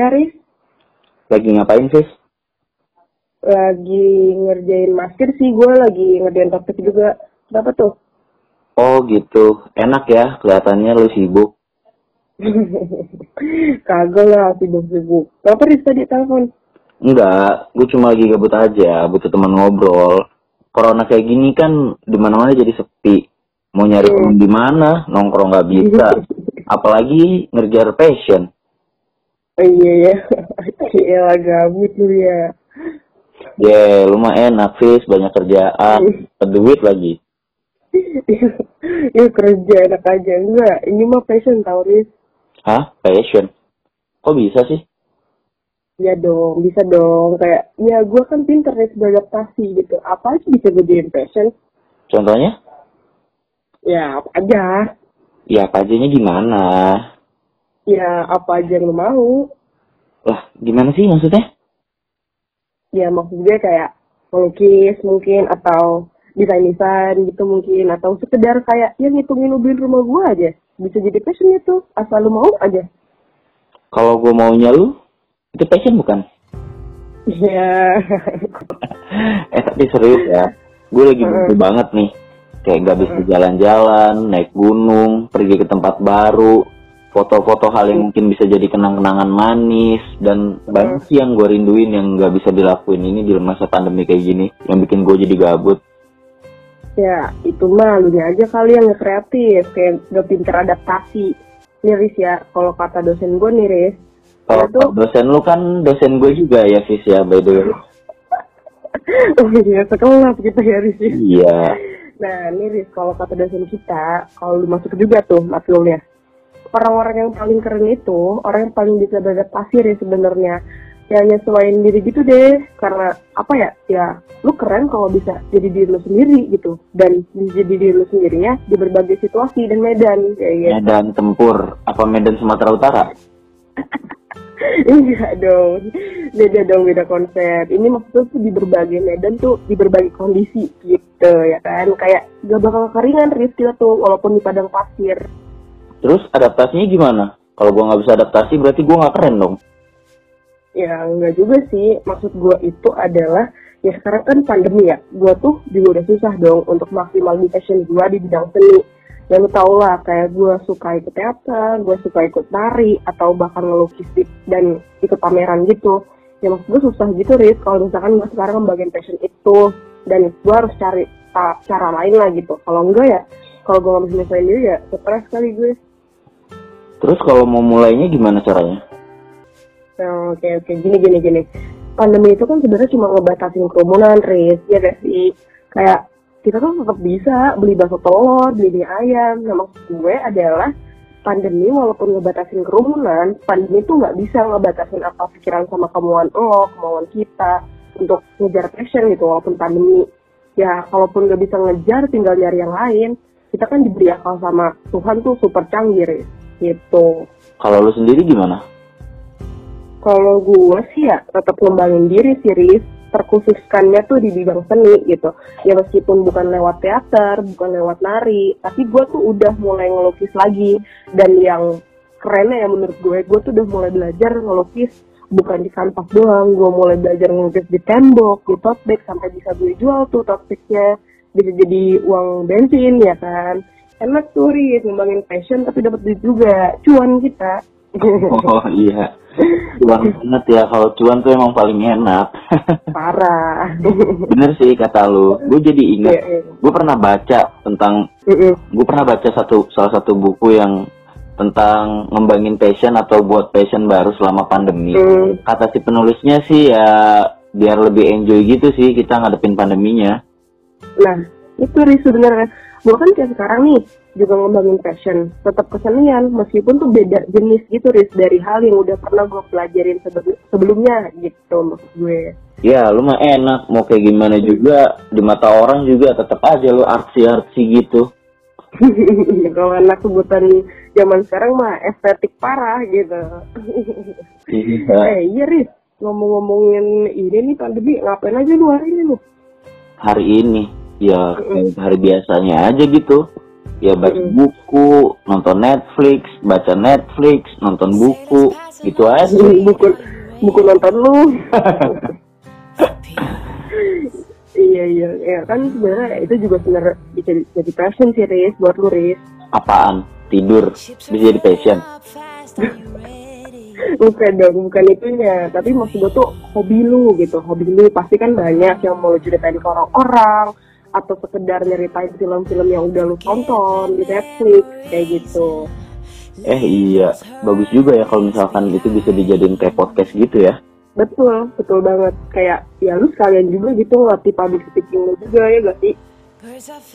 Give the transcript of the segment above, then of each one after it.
Oh, ya Riz. Lagi ngapain, Fis? Lagi ngerjain masker sih, gue lagi ngerjain topik juga. Kenapa tuh? Oh gitu, enak ya kelihatannya lu sibuk. Kagak lah, sibuk-sibuk. Kenapa Riz tadi telepon? Enggak, gue cuma lagi gabut aja, butuh teman ngobrol. Corona kayak gini kan di mana-mana jadi sepi. Mau nyari Hmm. di mana, nongkrong nggak bisa. Apalagi ngerjar passion. Iya ya, Gila gabut lu ya. Ya, lu mah enak, Fis, banyak kerjaan, duit lagi. ya kerja enak aja. Enggak, ini mah passion tau Riz. Hah? Passion? Kok bisa sih? Ya dong, bisa dong. Kayak, ya gue kan pinter Riz beradaptasi gitu. Apa aja bisa gue jadiin passion? Contohnya? Ya, apa aja. Ya, apa ajanya gimana? Ya, apa aja yang lu mau. Lah, gimana sih maksudnya? ya maksud gue kayak melukis mungkin atau desain-desain gitu mungkin atau sekedar kayak ya ngitungin ubin rumah gue aja bisa jadi passion itu asal lu mau aja Kalau gue maunya lu, itu passion bukan? ya eh tapi serius ya, gue lagi butuh banget nih. Kayak gak bisa jalan-jalan, naik gunung, pergi ke tempat baru, foto-foto hal yang mungkin bisa jadi kenang-kenangan manis, dan banyak sih yang gue rinduin yang gak bisa dilakuin ini di masa pandemi kayak gini, yang bikin gue jadi gabut. ya itu mah lu aja kali yang nggak kreatif kayak gak pinter adaptasi Niris ya kalau kata dosen gue nih Riz Kalau Itu- dosen lu kan dosen gue juga ya, Fis ya, by the way. oh iya sekelas gitu ya Riz ya. Iya. Nah, nih Riz, kalau kata dosen kita, kalau lu masuk juga tuh matkulnya, orang-orang yang paling keren itu, orang yang paling bisa beradaptasi Riz sebenarnya. Ya nyesuaiin diri gitu deh, karena apa ya, ya lu keren kalau bisa jadi diri lu sendiri gitu. Dan jadi diri lu sendirinya di berbagai situasi dan medan, kayak gitu. Medan Tempur, apa Medan Sumatera Utara? Enggak dong, beda dong, beda konsep. Ini maksudnya tuh di berbagai medan tuh, di berbagai kondisi gitu ya kan. Kayak gak bakal keringan Riz kita tuh, walaupun di padang pasir. Terus adaptasinya gimana? Kalau gua nggak bisa adaptasi berarti gua nggak keren dong. Ya enggak juga sih, maksud gue itu adalah ya sekarang kan pandemi ya, gue tuh juga udah susah dong untuk maksimal di passion gue di bidang seni. Ya lu tau lah, kayak gue suka ikut teater, gue suka ikut tari, atau bahkan ngelukis dan ikut pameran gitu. Ya maksud gue susah gitu Riz, kalau misalkan gue sekarang ngebagian passion itu, dan gue harus cari cara lain lah gitu. Kalau enggak ya, kalau gue nggak bisa nyelesain ya, stres kali gue. Terus kalau mau mulainya gimana caranya? Nah, Oke oke gini gini gini. Pandemi itu kan sebenarnya cuma ngebatasin kerumunan, Riz. Ya gak sih? Kayak kita tuh tetap bisa beli bakso telur, beli mie ayam. Nah maksud gue adalah pandemi walaupun ngebatasin kerumunan, pandemi itu nggak bisa ngebatasin apa pikiran sama kemauan lo, kemauan kita untuk ngejar passion gitu walaupun pandemi. Ya kalaupun nggak bisa ngejar, tinggal nyari yang lain. Kita kan diberi akal sama Tuhan tuh super canggih, Riz. Gitu. Kalau lu sendiri gimana? Kalau gue sih ya tetap ngembangin diri sih, Riz. Terkhususkannya tuh di bidang seni gitu. Ya meskipun bukan lewat teater, bukan lewat nari, tapi gue tuh udah mulai ngelukis lagi. Dan yang kerennya ya menurut gue, gue tuh udah mulai belajar ngelukis bukan di kanvas doang. Gue mulai belajar ngelukis di tembok, di tote bag, sampai bisa gue jual tuh tote bagnya. Bisa jadi uang bensin ya kan. Enak tuh, Riz. Ngembangin passion tapi dapat duit juga. Cuan kita. Oh iya, cuan banget ya. Kalau cuan tuh emang paling enak. Parah. Bener sih kata lu. Gue jadi ingat. Iya, iya. Gue pernah baca tentang. Mm-mm. Gue pernah baca satu salah satu buku yang tentang ngembangin passion atau buat passion baru selama pandemi. Hmm. Kata si penulisnya sih ya biar lebih enjoy gitu sih kita ngadepin pandeminya. Nah, itu Riz sebenarnya. Gue kan kayak sekarang nih juga ngembangin passion, tetap kesenian meskipun tuh beda jenis gitu Riz dari hal yang udah pernah gue pelajarin sebe- sebelumnya gitu maksud gue. Ya, lu mah enak. Mau kayak gimana juga di mata orang juga tetap aja lu artsy-artsy gitu. Kalau anak sebutan zaman sekarang mah estetik parah gitu. Iya. eh iya Riz, ngomong-ngomongin ini nih pandemi ngapain aja lu hari ini lu? Hari ini ya kayak hari biasanya aja gitu. ya baca buku nonton Netflix baca Netflix nonton buku. Gitu aja. Buku buku nonton lu. Iya iya. Ya kan sebenarnya itu juga sebenarnya bisa jadi passion sih Riz buat lu Riz. Apaan? Tidur? Bisa jadi passion? Bukan dong bukan itunya. Tapi maksud gue tuh hobi lu gitu. Hobi lu pasti kan banyak yang mau ceritain ke orang-orang atau sekedar nyeritain film-film yang udah lu tonton di Netflix kayak gitu. Eh iya. Bagus juga ya kalau misalkan itu bisa dijadiin kayak podcast gitu ya. Betul betul banget. Kayak ya lu sekalian juga gitu ngelatih public speaking lu juga ya gak sih?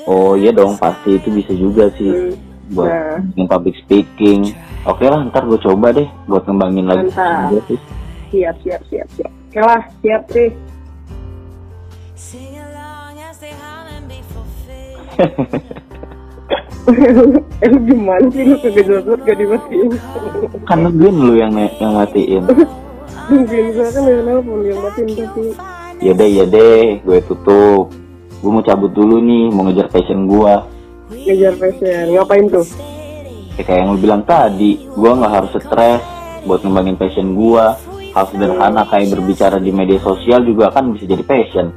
Oh iya dong pasti. Itu bisa juga sih Hmm. buat Nah. bikin public speaking. Oke lah ntar gue coba deh buat ngembangin lagi. Iya sih. siap siap siap siap. Oke lah siap Riz eh gimana sih? Lu kagak jelas banget gak dimatiin. Kan nungguin lu yang yang matiin. Mungkin gue kan yang nelfon yang matiin tapi ya deh ya deh gue tutup. Gue mau cabut dulu nih mau ngejar passion gue ngejar passion ngapain tuh? Ya kayak yang lu bilang tadi gue nggak harus stres buat ngembangin passion gue hal sederhana kayak berbicara di media sosial juga kan bisa jadi passion.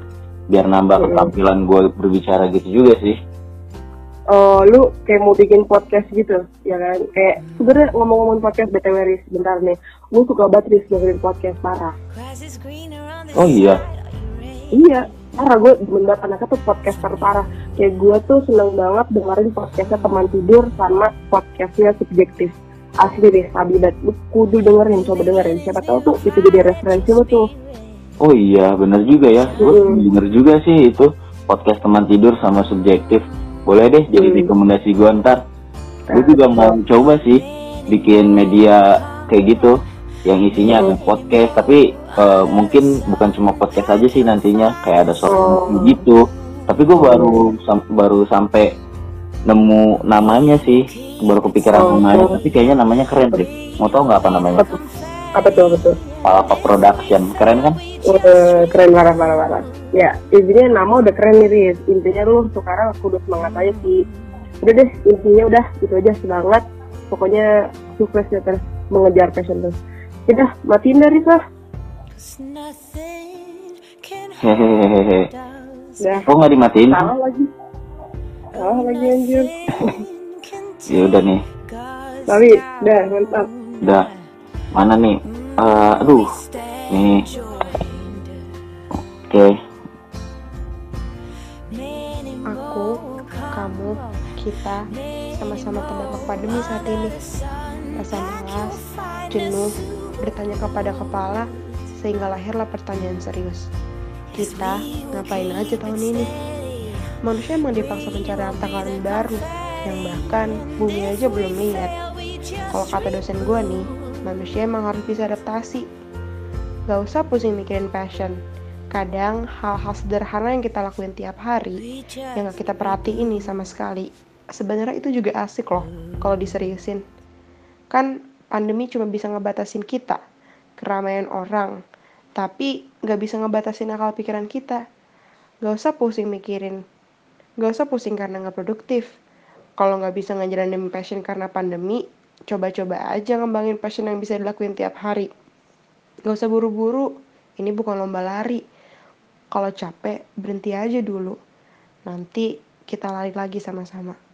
Biar nambah ketampilan gue berbicara gitu juga sih Oh, lu kayak mau bikin podcast gitu, ya kan? Kayak sebenarnya ngomong-ngomong podcast BTW Riz, bentar nih. Gue suka banget Riz dengerin podcast parah. Oh iya Iya, parah gue banget anaknya tuh podcaster parah. Kayak gue tuh seneng banget dengerin podcastnya teman tidur sama podcastnya subjektif. Asli deh, banget. Lu kudu dengerin, coba dengerin. Siapa tahu tuh itu jadi referensi lu tuh. oh iya bener juga ya gue Mm. denger juga sih itu podcast teman tidur sama subjektif boleh deh jadi Mm. rekomendasi gue ntar. Gue juga mau coba sih bikin media kayak gitu yang isinya ada Hmm. podcast. Tapi eh, mungkin bukan cuma podcast aja sih nantinya kayak ada short Oh. gitu. Tapi gue baru sam- baru sampai nemu namanya sih. Baru kepikiran Oh, namanya. Tapi kayaknya namanya keren deh. Mau tau nggak apa namanya Apa tuh? Apa tuh? Palapa Production. Keren kan? Eh, keren parah parah parah ya intinya nama udah keren nih Riz. Intinya lu sekarang aku udah semangat aja sih. Udah deh intinya udah itu aja. Semangat. Pokoknya sukses ya terus mengejar passion terus udah matiin dari lah. Us. udah kok nggak dimatiin? Salah lagi. Salah lagi anjir. Ya udah nih. Tapi udah mantap. Udah mana nih Eh, aduh nih oke Aku, kamu, kita sama-sama terdampak pandemi saat ini. Rasa malas, jenuh, bertanya kepada kepala, sehingga lahirlah pertanyaan serius. Kita ngapain aja tahun ini? Manusia emang dipaksa mencari harta karun baru, yang bahkan bumi aja belum lihat. Kalau kata dosen gua nih, manusia emang harus bisa adaptasi. Gak usah pusing mikirin passion. Kadang hal-hal sederhana yang kita lakuin tiap hari yang gak kita perhatiin nih sama sekali. Sebenarnya itu juga asik loh kalau diseriusin. Kan pandemi cuma bisa ngebatasin kita, keramaian orang, tapi gak bisa ngebatasin akal pikiran kita. Gak usah pusing mikirin, gak usah pusing karena gak produktif. Kalau gak bisa ngejalanin passion karena pandemi, coba-coba aja ngembangin passion yang bisa dilakuin tiap hari. Gak usah buru-buru, ini bukan lomba lari. Kalau capek, berhenti aja dulu. Nanti kita lari lagi sama-sama.